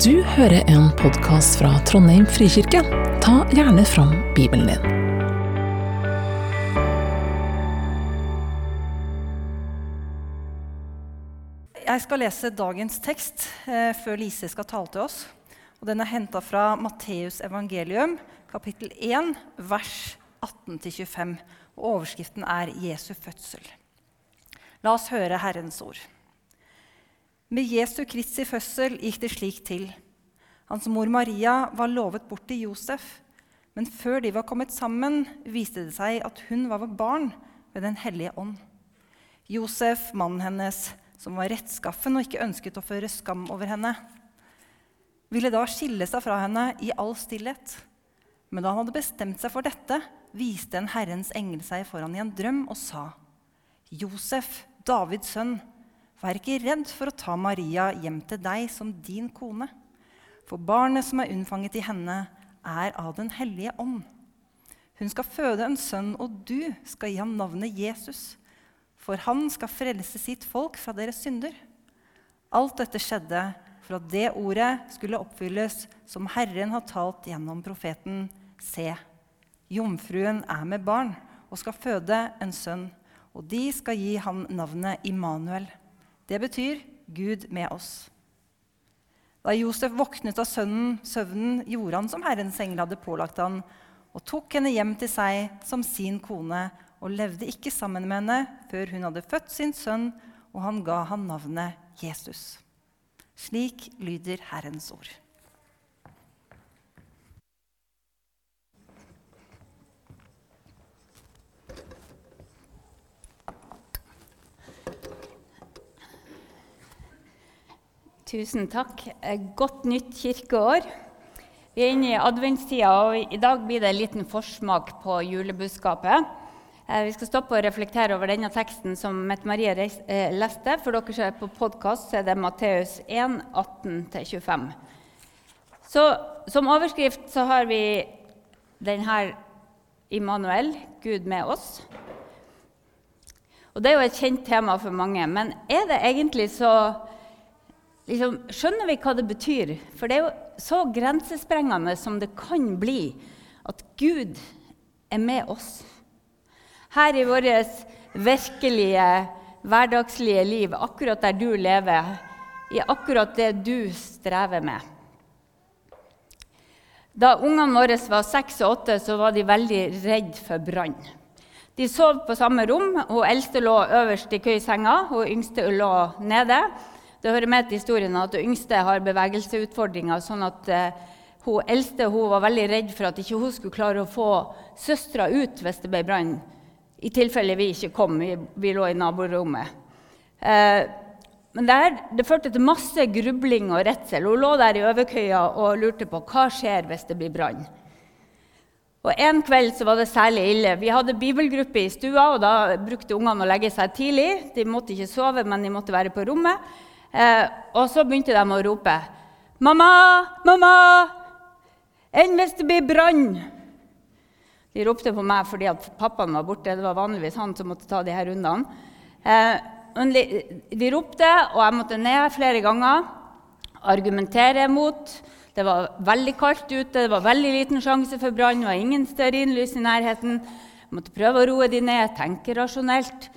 Du hører en podkast fra Trondheim frikirke. Ta gjerne fram Bibelen din. Jeg skal lese dagens tekst eh, før Lise skal tale til oss. Og den er henta fra Matteus evangelium, kapittel 1, vers 18-25. Og overskriften er 'Jesu fødsel'. La oss høre Herrens ord. Med Jesu Kristi fødsel gikk det slik til. Hans mor Maria var lovet bort til Josef, men før de var kommet sammen, viste det seg at hun var barn ved Den hellige ånd. Josef, mannen hennes, som var rettskaffen og ikke ønsket å føre skam over henne, ville da skille seg fra henne i all stillhet. Men da han hadde bestemt seg for dette, viste en Herrens engel seg foran i en drøm og sa.: Josef, Davids sønn, vær ikke redd for å ta Maria hjem til deg som din kone. For barnet som er unnfanget i henne, er av Den hellige ånd. Hun skal føde en sønn, og du skal gi ham navnet Jesus. For han skal frelse sitt folk fra deres synder. Alt dette skjedde for at det ordet skulle oppfylles som Herren har talt gjennom profeten. Se, jomfruen er med barn og skal føde en sønn, og de skal gi ham navnet Immanuel. Det betyr Gud med oss. Da Josef våknet av sønnen, søvnen, gjorde han som Herrens engel hadde pålagt han, og tok henne hjem til seg som sin kone, og levde ikke sammen med henne før hun hadde født sin sønn, og han ga ham navnet Jesus. Slik lyder Herrens ord. Tusen takk. Eh, Godt nytt kirkeår. Vi er inne i adventstida, og i dag blir det en liten forsmak på julebudskapet. Eh, Vi skal stoppe og reflektere over denne teksten som Mette Marie eh, leste. For dere som er på podkast, er det Matteus 1, 18-25. Så Som overskrift så har vi denne Immanuel, Gud med oss. Og Det er jo et kjent tema for mange, men er det egentlig så liksom, Skjønner vi hva det betyr? For det er jo så grensesprengende som det kan bli, at Gud er med oss. Her i vårt virkelige, hverdagslige liv, akkurat der du lever, i akkurat det du strever med. Da ungene våre var seks og åtte, så var de veldig redd for brann. De sov på samme rom. Hun eldste lå øverst i køysenga, og yngste lå nede. Det hører med til historien at yngste har bevegelseutfordringer. sånn at eh, hun eldste hun var veldig redd for at ikke hun skulle klare å få søstera ut hvis det ble brann. I tilfelle vi ikke kom. Vi, vi lå i naborommet. Eh, men det, det førte til masse grubling og redsel. Hun lå der i overkøya og lurte på hva skjer hvis det blir brann. Og En kveld så var det særlig ille. Vi hadde bibelgruppe i stua, og da brukte ungene å legge seg tidlig. De måtte ikke sove, men de måtte være på rommet. Eh, og så begynte de å rope 'Mamma! Mamma! Enn hvis det blir brann?' De ropte på meg fordi at pappaen var borte. Det var vanligvis han som måtte ta de her rundene. Eh, de, ropte, og jeg måtte ned flere ganger. Argumentere mot. Det var veldig kaldt ute, det var veldig liten sjanse for brann. Det var ingen stearinlys i nærheten. Jeg måtte prøve å roe de ned, tenke rasjonelt.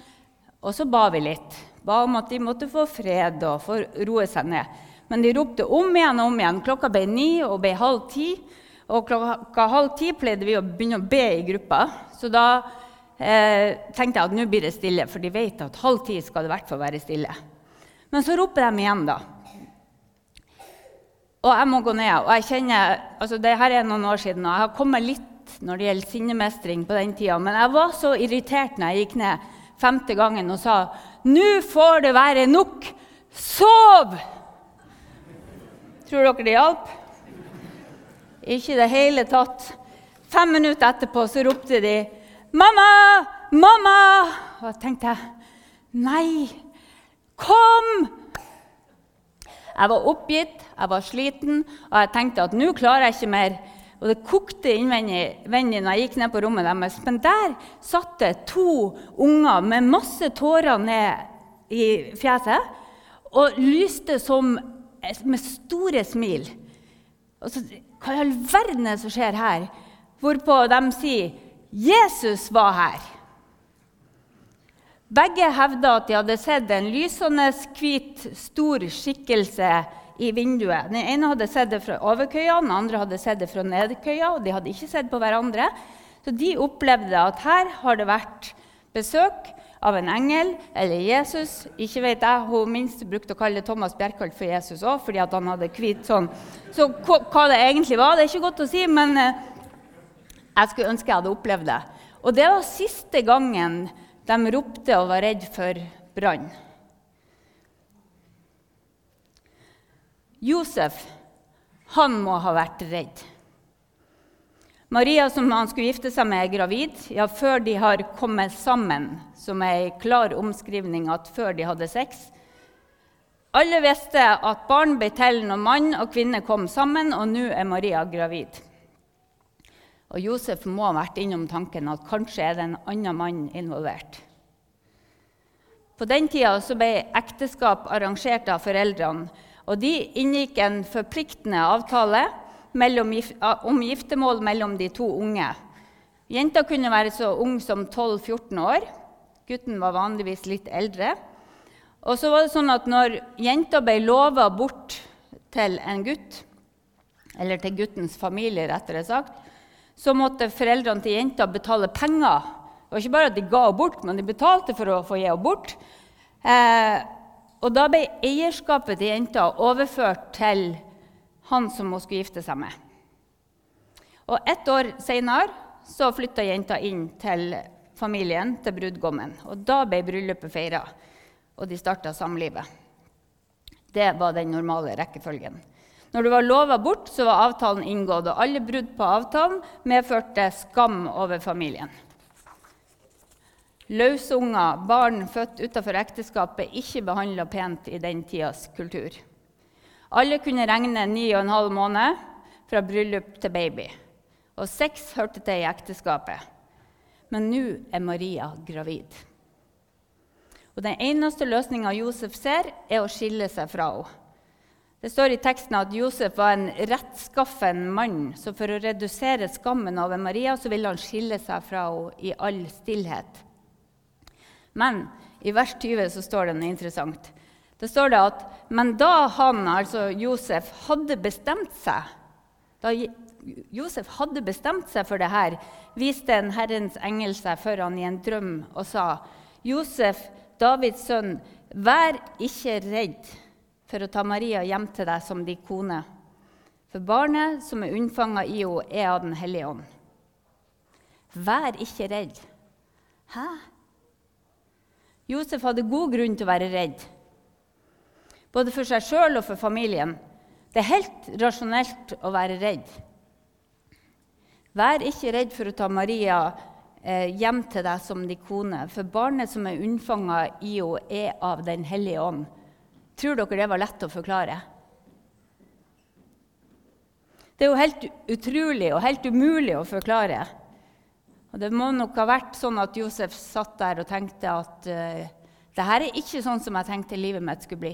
Og så ba vi litt. Ba om at de måtte få fred og få roe seg ned. Men de ropte om igjen og om igjen. Klokka ble ni og ble halv ti. Og klokka halv ti pleide vi å begynne å be i gruppa. Så da eh, tenkte jeg at nå blir det stille, for de vet at halv ti skal det i hvert fall være stille. Men så roper de igjen, da. Og jeg må gå ned. og jeg kjenner, altså det her er noen år siden, og jeg har kommet litt når det gjelder sinnemestring på den tida, men jeg var så irritert når jeg gikk ned femte gangen og sa nå får det være nok! Sov! Tror dere det hjalp? Ikke i det hele tatt. Fem minutter etterpå så ropte de 'Mamma! Mamma!' Og jeg tenkte Nei, kom! Jeg var oppgitt, jeg var sliten, og jeg tenkte at nå klarer jeg ikke mer. Og det kokte innvendig når jeg gikk ned på rommet deres. Men der satt det to unger med masse tårer ned i fjeset og lyste som med store smil. Og så, Hva i all verden er det som skjer her? Hvorpå de sier 'Jesus var her'. Begge hevda at de hadde sett en lysende, hvit, stor skikkelse i vinduet. Den ene hadde sett det fra overkøya, den andre hadde sett det fra nedkøya. og de hadde ikke sett på hverandre. Så de opplevde at her har det vært besøk av en engel eller Jesus. Ikke vet jeg, Hun minste brukte å kalle Thomas Bjerkholt for Jesus òg, fordi han hadde hvit sånn. Så hva det egentlig var, det er ikke godt å si, men eh, jeg skulle ønske jeg hadde opplevd det. Og det var siste gangen de ropte og var redd for brann. Josef han må ha vært redd. Maria, som han skulle gifte seg med, er gravid ja, før de har kommet sammen, som er en klar omskrivning at før de hadde sex. Alle visste at barn ble til når mann og kvinne kom sammen, og nå er Maria gravid. Og Josef må ha vært innom tanken at kanskje er det en annen mann involvert. På den tida ble ekteskap arrangert av foreldrene, og de inngikk en forpliktende avtale om giftermål mellom de to unge. Jenta kunne være så ung som 12-14 år. Gutten var vanligvis litt eldre. Og så var det sånn at når jenta ble lova bort til en gutt, eller til guttens familie, rettere sagt, så måtte foreldrene til jenta betale penger. Det var ikke bare at de ga henne bort, men de betalte for å få gi henne bort. Eh, og da ble eierskapet til jenta overført til han som hun skulle gifte seg med. Og Ett år seinere flytta jenta inn til familien til brudgommen. Og Da ble bryllupet feira, og de starta samlivet. Det var den normale rekkefølgen. Når du var lova bort, så var avtalen inngått, og alle brudd på avtalen medførte skam over familien. Løsunger, barn født utenfor ekteskapet, ikke behandla pent i den tidas kultur. Alle kunne regne ni og en halv måned fra bryllup til baby. Og seks hørte til i ekteskapet. Men nå er Maria gravid. Og Den eneste løsninga Josef ser, er å skille seg fra henne. Det står i teksten at Josef var en rettskaffen mann, så for å redusere skammen over Maria så ville han skille seg fra henne i all stillhet. Men i vers 20 så står det noe interessant. Det står det at Men da han, altså Josef, hadde bestemt seg Da Josef hadde bestemt seg for det her, viste en Herrens engel seg for han i en drøm og sa, Josef, Davids sønn, vær ikke redd for å ta Maria hjem til deg som din kone. For barnet som er unnfanga i henne, er av Den hellige ånd. Vær ikke redd. Hæ? Josef hadde god grunn til å være redd både for seg sjøl og for familien. Det er helt rasjonelt å være redd. Vær ikke redd for å ta Maria eh, hjem til deg som din kone, for barnet som er unnfanga i henne, er av Den hellige ånd. Tror dere det var lett å forklare? Det er jo helt utrolig og helt umulig å forklare. Og Det må nok ha vært sånn at Josef satt der og tenkte at uh, det her er ikke sånn som jeg tenkte livet mitt skulle bli.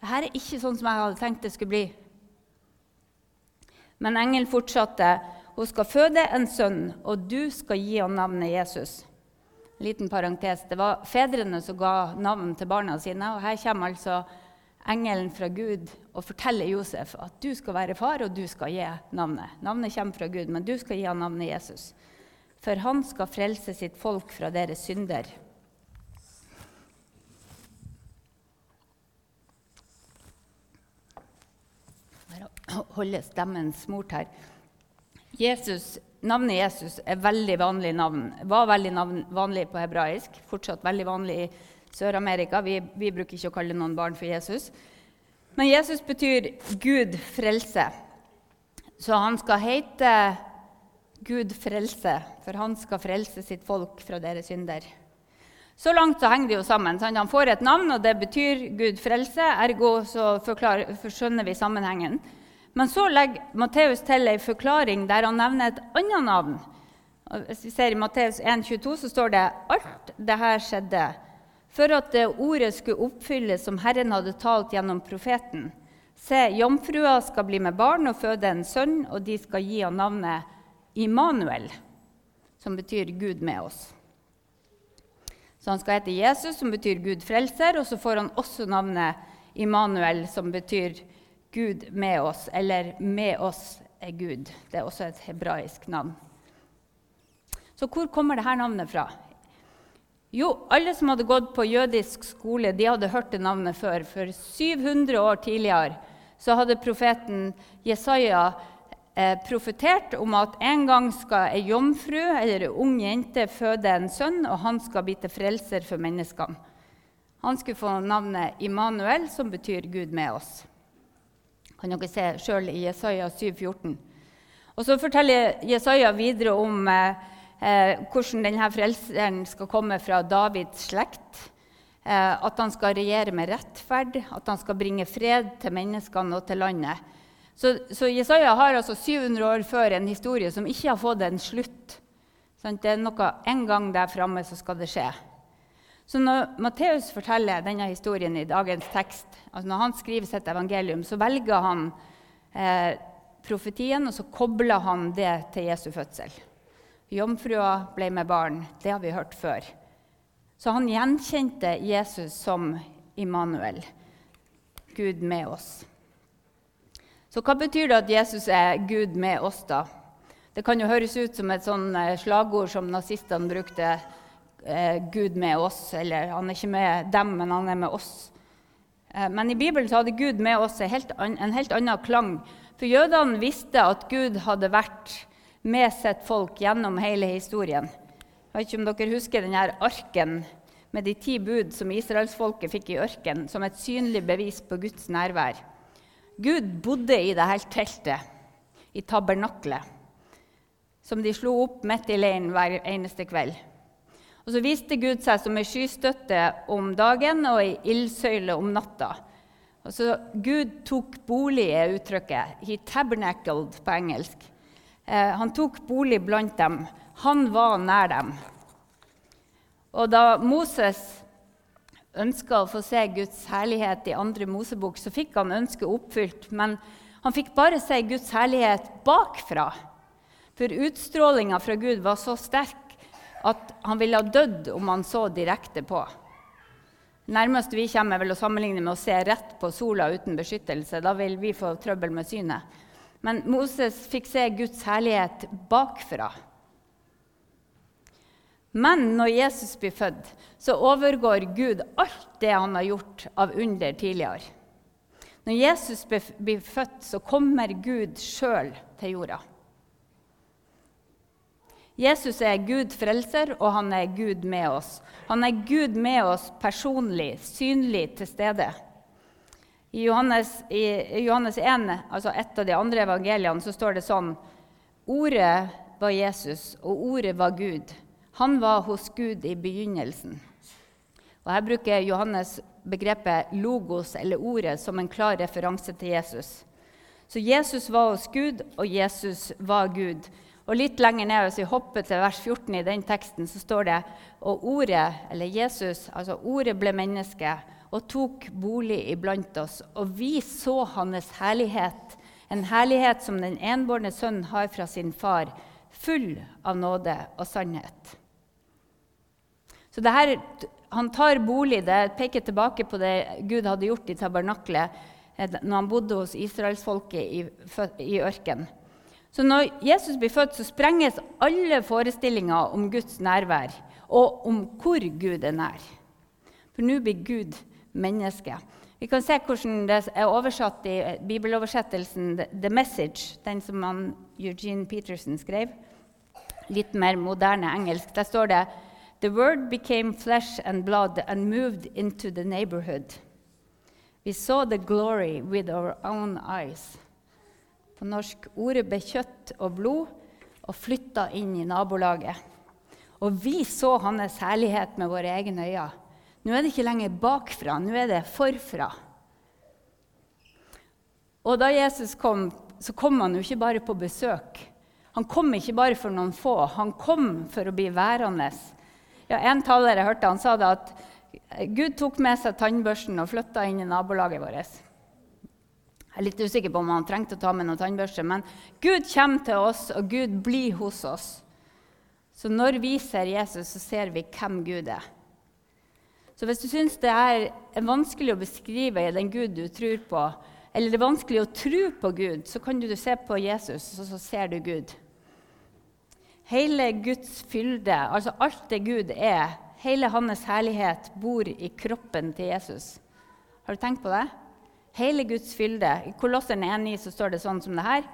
Det her er ikke sånn som jeg hadde tenkt det skulle bli. Men engelen fortsatte. Hun skal føde en sønn, og du skal gi ham navnet Jesus. Liten parentes. Det var fedrene som ga navn til barna sine. og Her kommer altså engelen fra Gud og forteller Josef at du skal være far, og du skal gi navnet. Navnet kommer fra Gud, men du skal gi ham navnet Jesus. For han skal frelse sitt folk fra deres synder. holde stemmen smurt her. Jesus, navnet Jesus er veldig vanlig navn. Var veldig navn, vanlig på hebraisk. Fortsatt veldig vanlig i Sør-Amerika. Vi, vi, bruker ikke å kalle noen barn for Jesus. Men Jesus betyr Gud frelse. Så han skal hete Gud frelse, for han skal frelse sitt folk fra deres synder. Så langt så henger de jo sammen. Sant? Han får et navn, og det betyr Gud frelse. Ergo så forklar, skjønner vi sammenhengen. Men så legger Matteus til en forklaring der han nevner et annet navn. Hvis vi ser I Matteus 1,22 så står det alt dette skjedde for at det ordet skulle oppfylles som Herren hadde talt gjennom profeten. Se, jomfrua skal bli med barn og føde en sønn, og de skal gi ham navnet Immanuel, som betyr Gud med oss. Så han skal hete Jesus, som betyr Gud frelser, og så får han også navnet Immanuel, som betyr Gud med oss, eller med oss er Gud. Det er også et hebraisk navn. Så hvor kommer dette navnet fra? Jo, alle som hadde gått på jødisk skole, de hadde hørt det navnet før. For 700 år tidligere så hadde profeten Jesaja eh, profetert om at en gang skal ei jomfru eller ei ung jente føde en sønn, og han skal bli til frelser for menneskene. Han skulle få navnet Immanuel, som betyr Gud med oss. kan dere se sjøl i Jesaja 7,14. Og så forteller Jesaja videre om eh, eh, hvordan denne frelseren skal komme fra Davids slekt. Eh, at han skal regjere med rettferd, at han skal bringe fred til menneskene og til landet. Så, så Jesaja har altså 700 år før en historie som ikke har fått en slutt. Sånn, det er noe En gang der framme så skal det skje. Så når Matteus forteller denne historien i dagens tekst, altså når han skriver sitt evangelium, så velger han eh, profetien, og så kobler han det til Jesu fødsel. Jomfrua ble med barn. Det har vi hørt før. Så han gjenkjente Jesus som Immanuel, Gud med oss. Så hva betyr det at Jesus er Gud med oss, da? Det kan jo høres ut som et sånn eh, slagord som nazistene brukte. Eh, Gud med oss, eller han er ikke med dem, men han er med oss. Eh, men i Bibelen så hadde Gud med oss en helt, en helt annen klang. For jødene visste at Gud hadde vært med sitt folk gjennom hele historien. Jeg vet ikke om dere husker denne arken med de ti bud som israelsfolket fikk i ørkenen, som et synlig bevis på Guds nærvær. Gud bodde i dette teltet, i tabernaklet, som de slo opp midt i leiren hver eneste kveld. Og Så viste Gud seg som ei skystøtte om dagen og ei ildsøyle om natta. Og så Gud tok bolig, er uttrykket. He tabernacled på engelsk. Eh, han tok bolig blant dem. Han var nær dem. Og da Moses ønska å få se Guds herlighet i andre Mosebok, så fikk han ønsket oppfylt. Men han fikk bare se Guds herlighet bakfra. For utstrålinga fra Gud var så sterk at han ville ha dødd om han så direkte på. Nærmest vi kommer, vel å sammenligne med å se rett på sola uten beskyttelse. Da vil vi få trøbbel med synet. Men Moses fikk se Guds herlighet bakfra. Men når Jesus blir født, så overgår Gud alt det han har gjort av under tidligere. Når Jesus blir født, så kommer Gud sjøl til jorda. Jesus er Gud frelser, og han er Gud med oss. Han er Gud med oss personlig, synlig til stede. I Johannes, I Johannes 1, altså et av de andre evangeliene, så står det sånn Ordet var Jesus, og ordet var Gud. Han var hos Gud i begynnelsen. Og Her bruker Johannes begrepet 'logos', eller ordet, som en klar referanse til Jesus. Så Jesus var hos Gud, og Jesus var Gud. Og Litt lenger ned, hvis vi hopper til vers 14 i den teksten, så står det og ordet, eller Jesus, altså ordet ble menneske og tok bolig iblant oss, og vi så hans herlighet, en herlighet som den enbårne sønn har fra sin far, full av nåde og sannhet. Så det her, Han tar bolig, det peker tilbake på det Gud hadde gjort i tabernaklet eh, når han bodde hos israelsfolket i, i ørkenen. Så når Jesus blir født, så sprenges alle forestillinger om Guds nærvær og om hvor Gud er nær. For nå blir Gud menneske. Vi kan se hvordan det er oversatt i bibeloversettelsen The Message, den som Eugene Peterson skrev. Litt mer moderne engelsk. Der står det The word became flesh and blood and moved into the neighborhood. We saw the glory with our own eyes. På norsk ordet ble kjøtt og blod og flytta inn i nabolaget. Og vi så hans herlighet med våre egne øyne. Nå er det ikke lenger bakfra, nå er det forfra. Og da Jesus kom, så kom han jo ikke bare på besøk. Han kom ikke bare for noen få, han kom for å bli værende ja, en taler jeg hørte, han sa det at Gud tok med seg tannbørsten og flytta inn i nabolaget vårt. Jeg er litt usikker på om han trengte å ta med noen tannbørste, men Gud kommer til oss, og Gud blir hos oss. Så når vi ser Jesus, så ser vi hvem Gud er. Så hvis du syns det er vanskelig å beskrive den Gud du tror på, eller det er vanskelig å tro på Gud, så kan du se på Jesus, og så ser du Gud. Hele Guds fylde, altså alt det Gud er, hele hans herlighet, bor i kroppen til Jesus. Har du tenkt på det? Hele Guds fylde. I Kolosserne 1,9 så står det sånn som det her.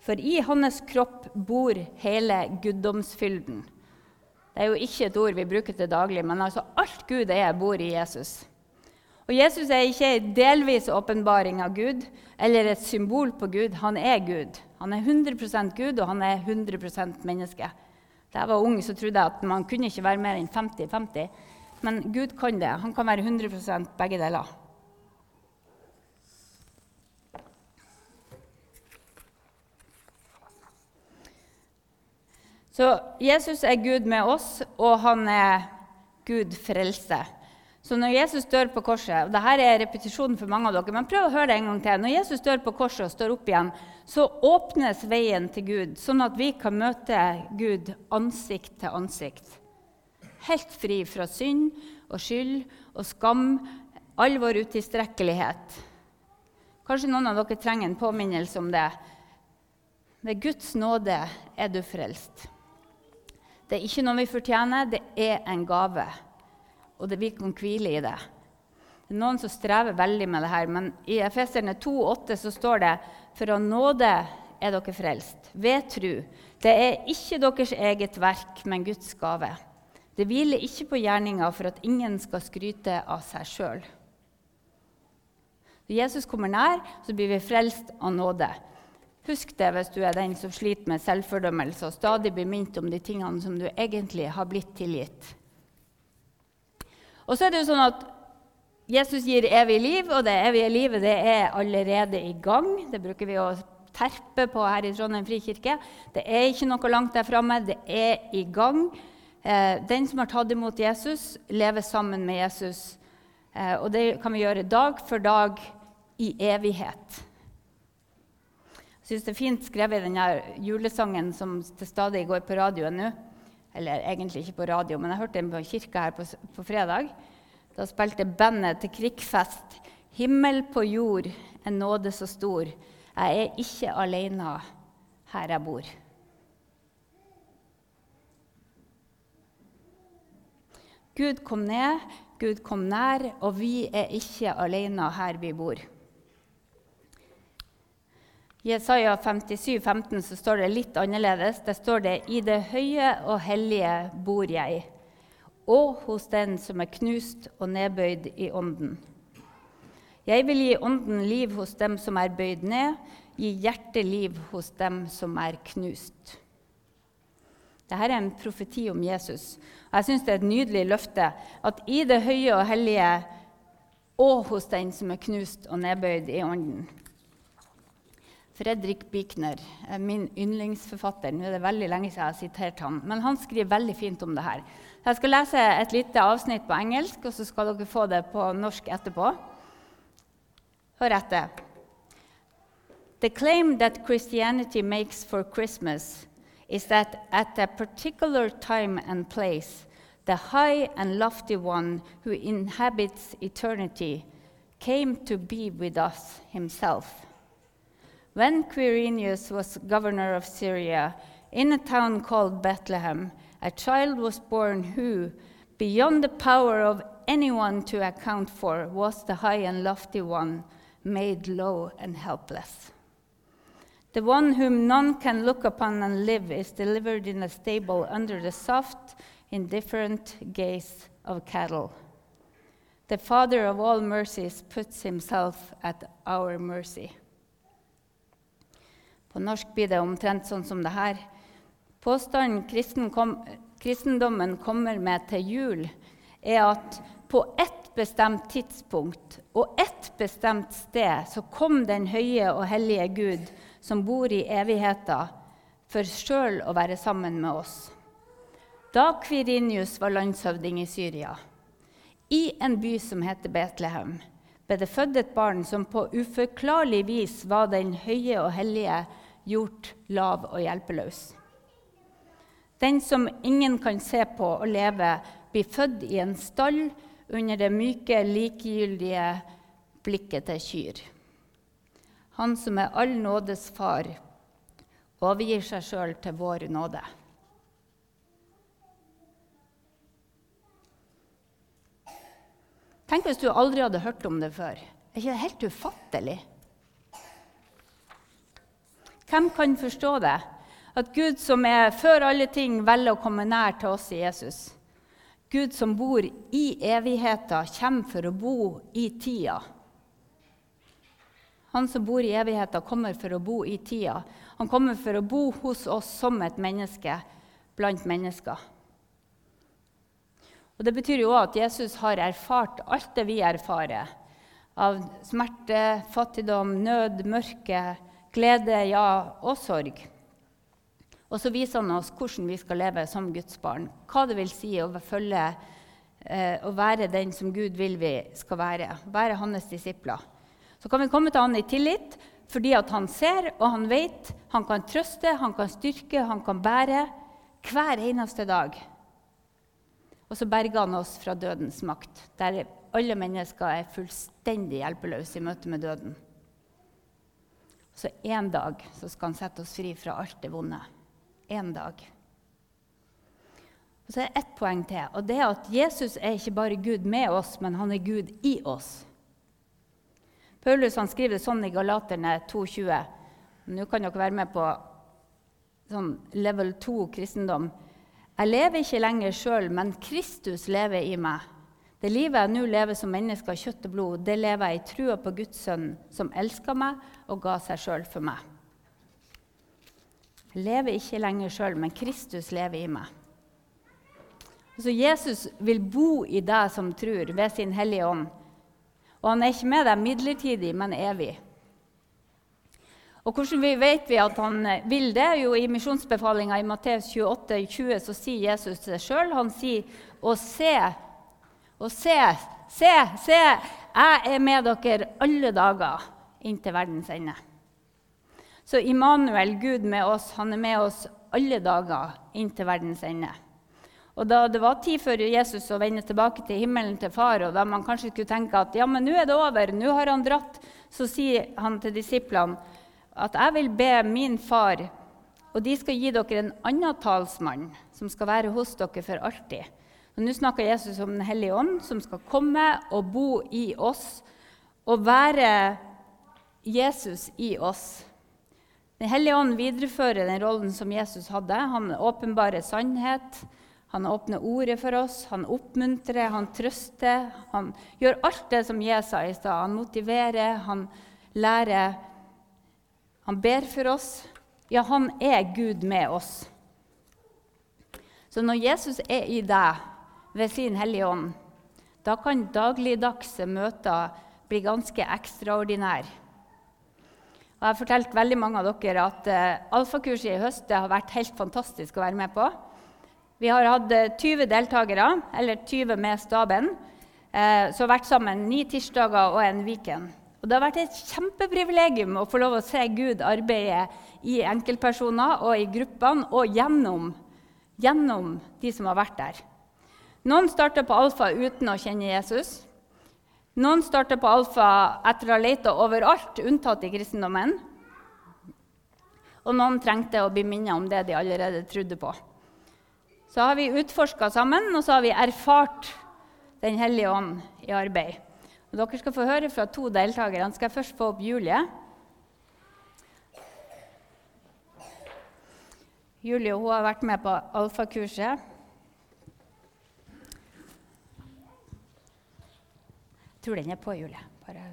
For i hans kropp bor hele guddomsfylden. Det er jo ikke et ord vi bruker til daglig, men altså alt Gud er, bor i Jesus. Og Jesus er ikke en delvis åpenbaring av Gud eller et symbol på Gud. Han er Gud. Han er 100% Gud, og han er 100% menneske. Da jeg var ung, så trodde jeg at man kunne ikke være mer enn 50-50. Men Gud kan det. Han kan være 100% begge deler. Så Jesus er Gud med oss, og han er Gud frelse. Så når Jesus dør på korset og dette er repetisjonen for mange av dere, men prøv å høre det en gang til. Når Jesus dør på korset og står opp igjen, så åpnes veien til Gud, sånn at vi kan møte Gud ansikt til ansikt. Helt fri fra synd og skyld og skam, all vår utilstrekkelighet. Kanskje noen av dere trenger en påminnelse om det. Ved Guds nåde er du frelst. Det er ikke noe vi fortjener, det er en gave. Og det, vi kan hvile i det. Det er noen som strever veldig med det her, men i Efeserne 2,8 så står det for av nåde er dere frelst, ved tru. Det er ikke deres eget verk, men Guds gave. Det hviler ikke på gjerninga for at ingen skal skryte av seg sjøl. Når Jesus kommer nær, så blir vi frelst av nåde. Husk det hvis du er den som sliter med selvfordømmelse og stadig blir minnet om de tingene som du egentlig har blitt tilgitt. Og så er det jo sånn at Jesus gir evig liv, og det evige livet det er allerede i gang. Det bruker vi å terpe på her i Trondheim frikirke. Det er ikke noe langt der framme, det er i gang. Eh, den som har tatt imot Jesus, lever sammen med Jesus. Eh, og det kan vi gjøre dag for dag i evighet. Syns det er fint skrevet i denne julesangen som til stadig går på radioen nå. Eller egentlig ikke på radio, men jeg hørte den på kirka her på, på fredag. Da spilte bandet til Krigsfest 'Himmel på jord, en nåde så stor'. Jeg er ikke alene her jeg bor. Gud kom ned, Gud kom nær, og vi er ikke alene her vi bor. Jesaja 57, 15 så står det litt annerledes. Der står det I det høye og hellige bor jeg, og hos den som er knust og nedbøyd i ånden. Jeg vil gi ånden liv hos dem som er bøyd ned, gi hjerteliv hos dem som er knust. Dette er en profeti om Jesus. Jeg syns det er et nydelig løfte at i det høye og hellige og hos den som er knust og nedbøyd i ånden. Fredrik Bichner, min yndlingsforfatter. Nå er det veldig lenge siden jeg har sitert han, men han skriver veldig fint om det her. Jeg skal lese et lite avsnitt på engelsk, og så skal dere få det på norsk etterpå. Hør etter. The claim that Christianity makes for Christmas is that at a particular time and place, the high and lofty one who inhabits eternity came to be with us himself. When Quirinius was governor of Syria, in a town called Bethlehem, a child was born who, beyond the power of anyone to account for, was the high and lofty one, made low and helpless. The one whom none can look upon and live is delivered in a stable under the soft, indifferent gaze of cattle. The Father of all mercies puts himself at our mercy. På norsk blir det omtrent sånn som det her. Påstanden kristen kom, kristendommen kommer med til jul, er at på ett bestemt tidspunkt og ett bestemt sted så kom den høye og hellige Gud, som bor i evigheten, for sjøl å være sammen med oss. Da Kvirinius var landshøvding i Syria, I en by som heter Betlehem, ble det født et barn som på uforklarlig vis var den høye og hellige gjort lav og hjelpeløs. Den som ingen kan se på og leve, blir født i en stall under det myke, likegyldige blikket til kyr. Han som er all nådes far, overgir seg sjøl til vår nåde. Tenk hvis du aldri hadde hørt om det før. Er ikke det helt ufattelig? Hvem kan forstå det? At Gud som er før alle ting, velger å komme nær til oss i Jesus. Gud som bor i evigheten, kommer for å bo i tida. Han som bor i evigheten, kommer for å bo i tida. Han kommer for å bo hos oss som et menneske blant mennesker. Og Det betyr jo at Jesus har erfart alt det vi erfarer. Av smerte, fattigdom, nød, mørke, glede, ja, og sorg. Og så viser han oss hvordan vi skal leve som Guds barn. Hva det vil si å følge eh, å være den som Gud vil vi skal være. Være hans disipler. Så kan vi komme til han i tillit fordi at han ser og han vet. Han kan trøste, han kan styrke, han kan bære hver eneste dag. Og så berger han oss fra dødens makt, der alle mennesker er fullstendig hjelpeløse i møte med døden. Så en dag så skal han sette oss fri fra alt det vonde. En dag. Og så er det ett poeng til, og det er at Jesus er ikke bare Gud med oss, men han er Gud i oss. Paulus han skriver det sånn i Galaterne 2,20. Nå kan dere være med på sånn level 2 kristendom. Jeg lever ikke lenger sjøl, men Kristus lever i meg. Det livet jeg nå lever som menneske av kjøtt og blod, det lever jeg i trua på Guds sønn, som elska meg og ga seg sjøl for meg. Jeg lever ikke lenger sjøl, men Kristus lever i meg. Så Jesus vil bo i deg som tror, ved sin Hellige Ånd. Og han er ikke med deg midlertidig, men evig. Og hvordan vi vet vi at han eh, vil det? Jo, I misjonsbefalinga i Matteus 28, 20 så sier Jesus seg sjøl. Han sier å se, og se, se, se, jeg er med dere alle dager inntil verdens ende. Så Immanuel, Gud med oss, han er med oss alle dager inntil verdens ende. Og Da det var tid for Jesus å vende tilbake til himmelen til far, og da man kanskje skulle tenke at ja, men nå er det over, nå har han dratt, så sier han til disiplene at jeg vil be min far, og de skal gi dere en annen talsmann som skal være hos dere for alltid. Nå snakker Jesus om Den hellige ånd, som skal komme og bo i oss og være Jesus i oss. Den hellige ånd viderefører den rollen som Jesus hadde. Han åpenbarer sannhet. Han åpner ordet for oss, han oppmuntrer, han trøster. Han gjør alt det som Jesus sa i stad. Han motiverer, han lærer han ber for oss. Ja, han er Gud med oss. Så når Jesus er i deg ved sin Hellige Ånd, da kan dagligdagse møter bli ganske ekstraordinære. Og jeg har fortalt veldig mange av dere at uh, alfakurset i høst har vært helt fantastisk å være med på. Vi har hatt 20 eh, deltakere, eller 20 med staben, uh, som har vært sammen ni tirsdager og en weekend. Og Det har vært et kjempeprivilegium å få lov å se Gud arbeide i enkeltpersoner og i gruppene og gjennom, gjennom de som har vært der. Noen starter på alfa uten å kjenne Jesus. Noen starter på alfa etter å ha leita overalt, unntatt i kristendommen. Og noen trengte å bli minnet om det de allerede trodde på. Så har vi utforska sammen, og så har vi erfart Den hellige ånd i arbeid. Og dere skal få høre fra to deltakere. skal først få opp Julie. Julie hun har vært med på alfakurset. Tror den er på, Julie. Bare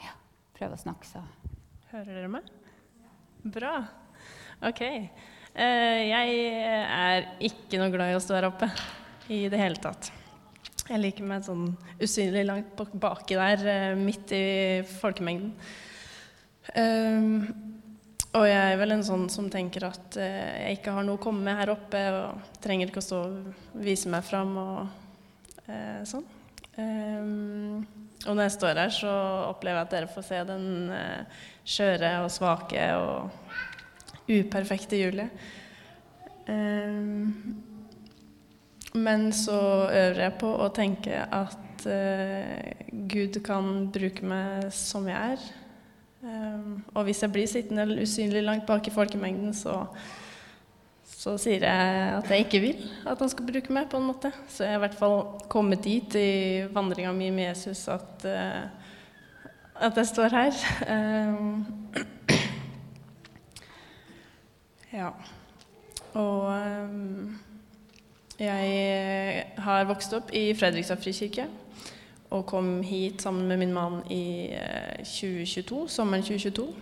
ja, prøv å snakke, så Hører dere meg? Bra. OK. Uh, jeg er ikke noe glad i å stå her oppe i det hele tatt. Jeg liker meg sånn usynlig langt baki der, eh, midt i folkemengden. Um, og jeg er vel en sånn som tenker at jeg ikke har noe å komme med her oppe, og trenger ikke å stå og vise meg fram og sånn. Um, og når jeg står her, så opplever jeg at dere får se den eh, skjøre og svake og uperfekte Julie. Men så øver jeg på å tenke at eh, Gud kan bruke meg som jeg er. Og hvis jeg blir sittende usynlig langt bak i folkemengden, så, så sier jeg at jeg ikke vil at han skal bruke meg, på en måte. Så jeg har i hvert fall kommet dit i vandringa mi med Jesus at, uh, at jeg står her. Uh, ja. Og um, jeg har vokst opp i Fredrikstad frikirke og kom hit sammen med min mann i 2022, eh, sommeren 2022.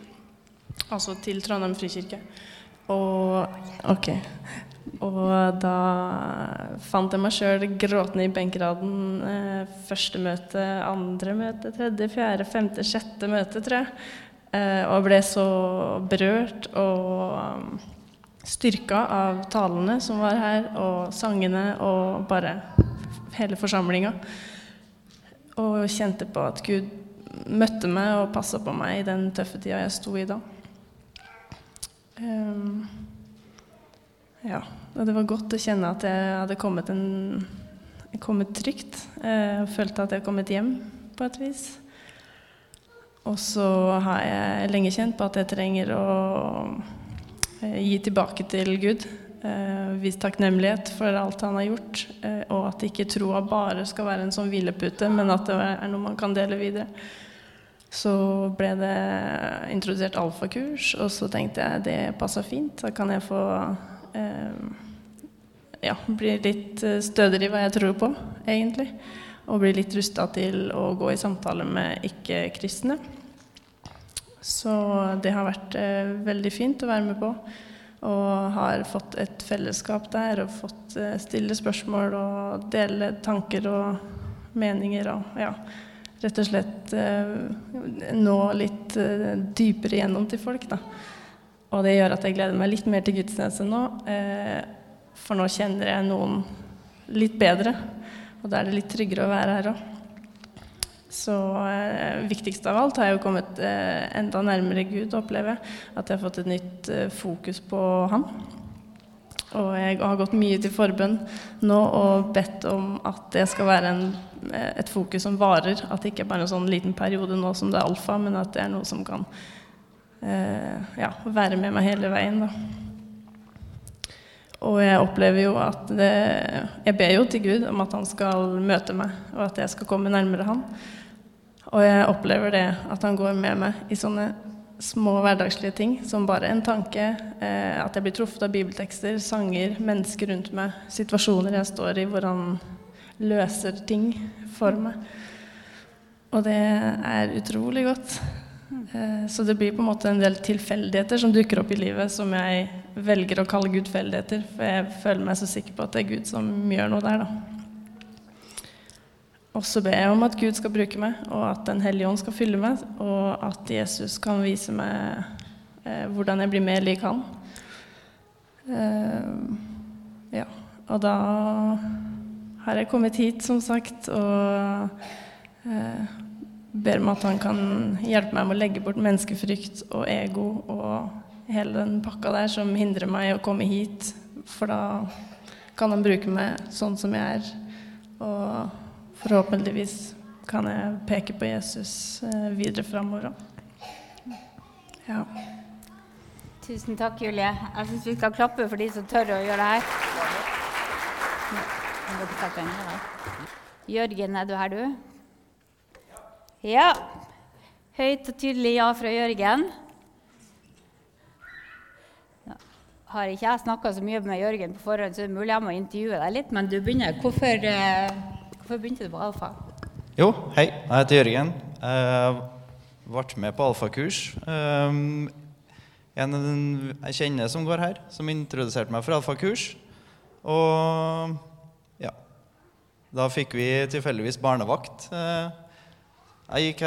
Altså til Trondheim frikirke. Og OK. Og da fant jeg meg sjøl gråtende i benkeraden. Eh, første møte, andre møte, tredje, fjerde, femte, sjette møte, tror jeg. Eh, og ble så berørt og um, styrka av talene som var her, og sangene og bare hele forsamlinga. Og kjente på at Gud møtte meg og passa på meg i den tøffe tida jeg sto i da. Um, ja, og det var godt å kjenne at jeg hadde kommet, en, kommet trygt. Jeg følte at jeg hadde kommet hjem på et vis. Og så har jeg lenge kjent på at jeg trenger å eh, gi tilbake til Gud eh, Vise takknemlighet for alt han har gjort, eh, og at ikke troa bare skal være en sånn hvilepute, men at det er noe man kan dele videre. Så ble det introdusert alfakurs, og så tenkte jeg det passa fint. Da kan jeg få eh, ja, bli litt stødigere i hva jeg tror på, egentlig. Og bli litt rusta til å gå i samtale med ikke-kristne. Så det har vært eh, veldig fint å være med på. Og har fått et fellesskap der og fått eh, stille spørsmål og dele tanker og meninger og ja, rett og slett eh, nå litt eh, dypere igjennom til folk. da. Og det gjør at jeg gleder meg litt mer til gudstjeneste nå, for nå kjenner jeg noen litt bedre. Og da er det litt tryggere å være her òg. Så eh, viktigst av alt har jeg jo kommet eh, enda nærmere Gud, opplever jeg. At jeg har fått et nytt eh, fokus på Han. Og jeg har gått mye til forbønn nå og bedt om at det skal være en, eh, et fokus som varer. At det ikke bare er en sånn liten periode nå som det er alfa, men at det er noe som kan eh, ja, være med meg hele veien. da. Og jeg opplever jo at det, Jeg ber jo til Gud om at han skal møte meg, og at jeg skal komme nærmere han. Og jeg opplever det at han går med meg i sånne små hverdagslige ting som bare en tanke, eh, at jeg blir truffet av bibeltekster, sanger, mennesker rundt meg, situasjoner jeg står i hvor han løser ting for meg. Og det er utrolig godt. Eh, så det blir på en måte en del tilfeldigheter som dukker opp i livet, som jeg velger å kalle gudfeldigheter, for jeg føler meg så sikker på at det er Gud som gjør noe der, da. Og så ber jeg om at Gud skal bruke meg, og at Den hellige ånd skal fylle meg, og at Jesus kan vise meg eh, hvordan jeg blir mer lik han. Eh, ja. Og da har jeg kommet hit, som sagt, og eh, ber om at han kan hjelpe meg med å legge bort menneskefrykt og ego og hele den pakka der som hindrer meg å komme hit, for da kan han bruke meg sånn som jeg er. Og forhåpentligvis kan jeg peke på Jesus eh, videre framover. Ja. Tusen takk, Julie. Jeg syns vi skal klappe for de som tør å gjøre det her. Jørgen, er du her, du? Ja. Høyt og tydelig ja fra Jørgen. har ikke jeg snakka så mye med Jørgen på forhånd, så det er mulig jeg må intervjue deg litt. Men du begynner. Hvorfor eh, Hvorfor begynte du på alfa? Jo, hei. Jeg heter Jørgen. Jeg ble med på alfakurs. Um, en jeg kjenner som går her, som introduserte meg for alfakurs. Og ja Da fikk vi tilfeldigvis barnevakt. Uh, jeg gikk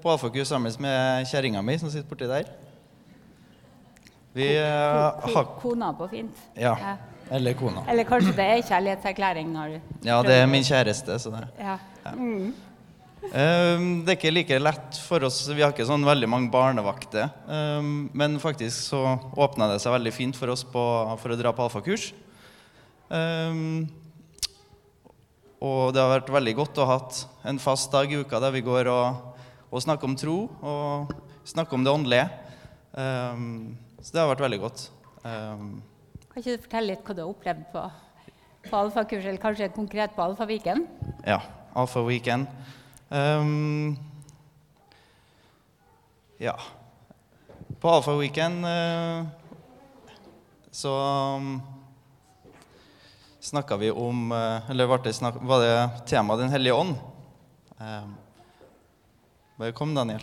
på alfakurs sammen med kjerringa mi, som sitter borti der. Vi eh, Kona på fint. Ja. Ja. Eller kona. Eller kanskje det er kjærlighetserklæring når du Ja, det er min kjæreste. Så det. Ja. Mm. Um, det er ikke like lett for oss. Vi har ikke sånn veldig mange barnevakter. Um, men faktisk så åpna det seg veldig fint for oss på, for å dra på alfakurs. Um, og det har vært veldig godt å ha en fast dag i uka der vi går og, og snakker om tro og snakker om det åndelige. Um, så det har vært veldig godt. Um, Kan ikke du fortelle litt hva du har opplevd på, på alfakurs, eller kanskje konkret på Alfaviken? Ja, Alfa Weekend. Ehm, ja. På Alfa Weekend eh, så um, snakka vi om uh, Eller var det, snak, var det temaet Den hellige ånd? Um, kom, Daniel.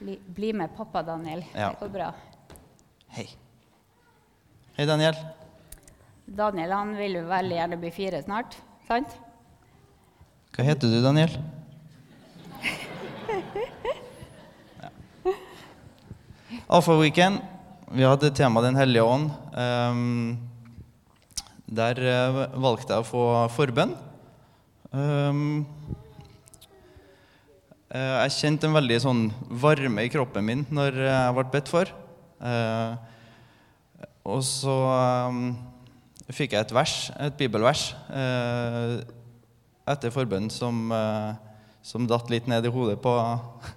Bli, bli med pappa, Daniel. Ja. Det går bra. Hei. Hei, Daniel. Daniel han vil jo veldig gjerne bli fire snart, sant? Hva heter du, Daniel? Ja. Alfa Weekend. Vi hadde tema Den hellige ånd. Um, der uh, valgte jeg å få forbønn. Um, uh, jeg kjente en veldig sånn varme i kroppen min når jeg ble bedt for. Eh, og så um, fikk jeg et vers, et bibelvers, eh, etter forbønn som, eh, som datt litt ned i hodet på,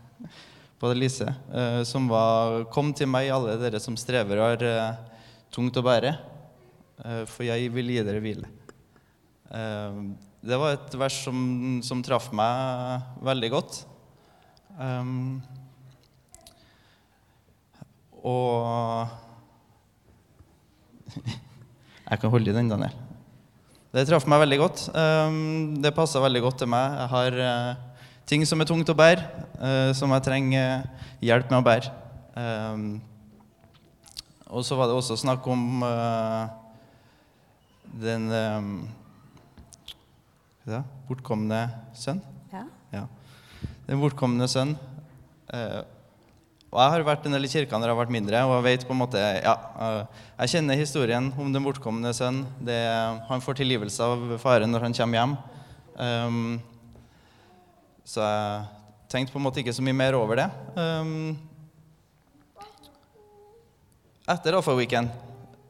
på Lise. Eh, som var Kom til meg, alle dere som strever og har eh, tungt å bære, eh, for jeg vil gi dere hvile. Eh, det var et vers som, som traff meg veldig godt. Um, og Jeg kan holde i den, Daniel. Det traff meg veldig godt. Um, det passa veldig godt til meg. Jeg har eh, ting som er tungt å bære, eh, som jeg trenger hjelp med å bære. Um, og så var det også snakk om eh, den det? bortkomne sønn. Ja. Ja. Den bortkomne sønn. Og jeg har vært en del i når jeg har vært mindre, og jeg vet på en måte Ja, eh, jeg kjenner historien om den bortkomne sønn. Han får tilgivelse av faren når han kommer hjem. Um, så jeg tenkte på en måte ikke så mye mer over det. Um, etter Alfa Weekend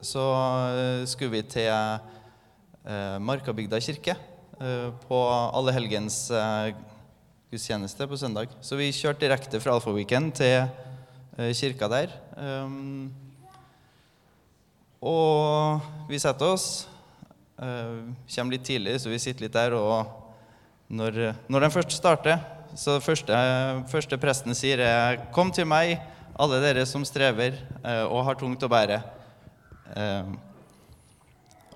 så eh, skulle vi til uh, Markabygda kirke uh, på Allehelgens uh, gudstjeneste på søndag. Så vi kjørte direkte fra Alfa Weekend til kirka der. Um, og vi setter oss. eh, kommer litt tidlig, så vi sitter litt der. Og når, når den først starter, så første, første presten sier er Kom til meg, alle dere som strever eh, og har tungt å bære. Eh,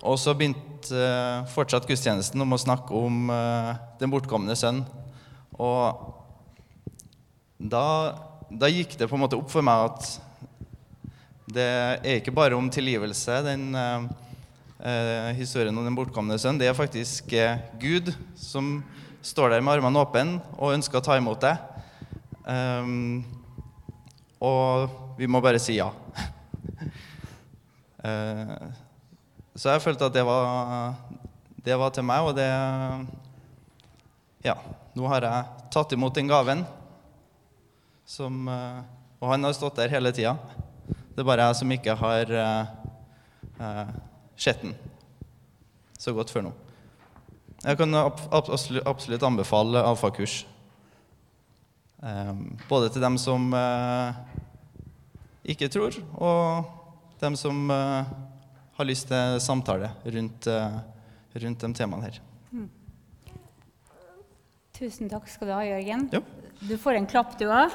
og så begynte eh, fortsatt gudstjenesten om å snakke om eh, den bortkomne sønn. Og da, da gikk det på en måte opp for meg at det er ikke bare om tilgivelse, den eh, eh, historien om den bortkomne sønn. Det er faktisk eh, Gud som står der med armene åpne og ønsker å ta imot deg. Um, og vi må bare si ja. uh, så jeg følte at det var, det var til meg, og det Ja, nå har jeg tatt imot den gaven. Som, eh, og han har stått der hele tida. Det er bare jeg som ikke har uh, sett den så godt før nå. Jeg kan ab absolutt, anbefale alfakurs. Um, både til dem som uh, ikke tror, og dem som uh, har lyst til samtale rundt, uh, rundt de temaene her. Tusen takk skal du ha, Jørgen. Jo. Du får en klapp, du òg.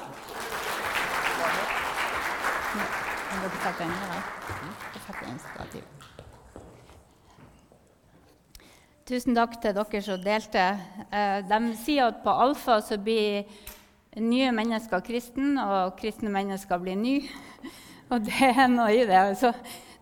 Tusen takk til dere som delte. Eh, De sier at på Alfa så blir nye mennesker kristne, og kristne mennesker blir nye. Og det er noe i det. Så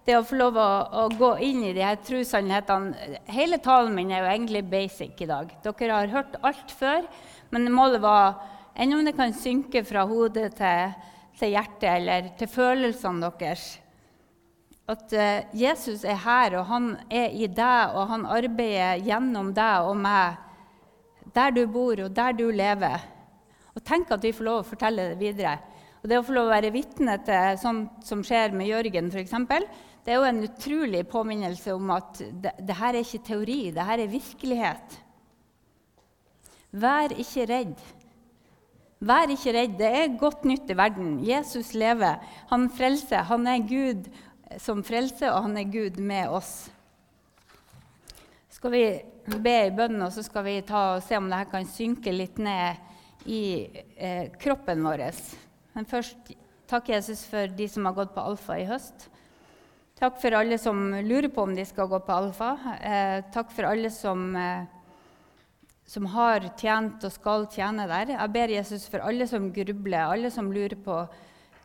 det å få lov å, å gå inn i de her trossannhetene Hele talen min er jo egentlig basic i dag. Dere har hørt alt før, men målet var Enn om det kan synke fra hodet til, til hjertet eller til følelsene deres. At uh, Jesus er her, og han er i deg, og han arbeider gjennom deg og meg. Der du bor, og der du lever. Og tenk at vi får lov å fortelle det videre. Og det å få lov å være vitne til sånt som skjer med Jørgen, f.eks., det er jo en utrolig påminnelse om at det, det her er ikke teori, det her er virkelighet. Vær ikke redd. Vær ikke redd. Det er godt nytt i verden. Jesus lever. Han frelser. Han er Gud som frelser, og han er Gud med oss. Skal vi be i bønnen, og så skal vi se om dette kan synke litt ned i eh, kroppen vår. Men først takk, Jesus, for de som har gått på alfa i høst. Takk for alle som lurer på om de skal gå på alfa. Eh, takk for alle som, eh, som, har tjent og skal tjene der. Jeg ber Jesus for alle som grubler, alle som lurer på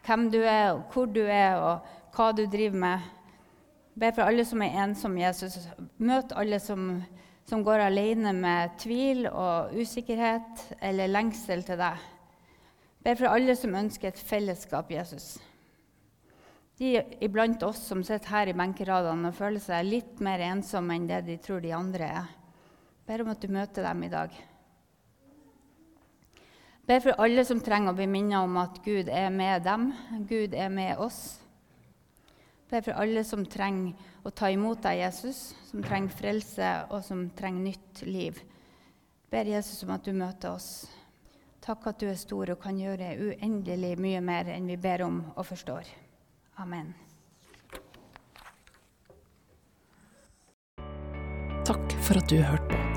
hvem du er, og hvor du er, og hva du driver med. Jeg ber for alle som er ensomme, Jesus. Møt alle som, som går alene med tvil og usikkerhet eller lengsel til deg Jeg ber for alle som ønsker et fellesskap, Jesus. De iblant oss som sitter her i benkeradene og føler seg litt mer ensomme enn det de tror de andre er. Ber om at du møter dem i dag. Ber for alle som trenger å bli minnet om at Gud er med dem, Gud er med oss. Ber for alle som trenger å ta imot deg, Jesus, som trenger frelse og som trenger nytt liv. Ber Jesus om at du møter oss. Takk at du er stor og kan gjøre uendelig mye mer enn vi ber om og forstår. Amen. Takk for at du hørte på.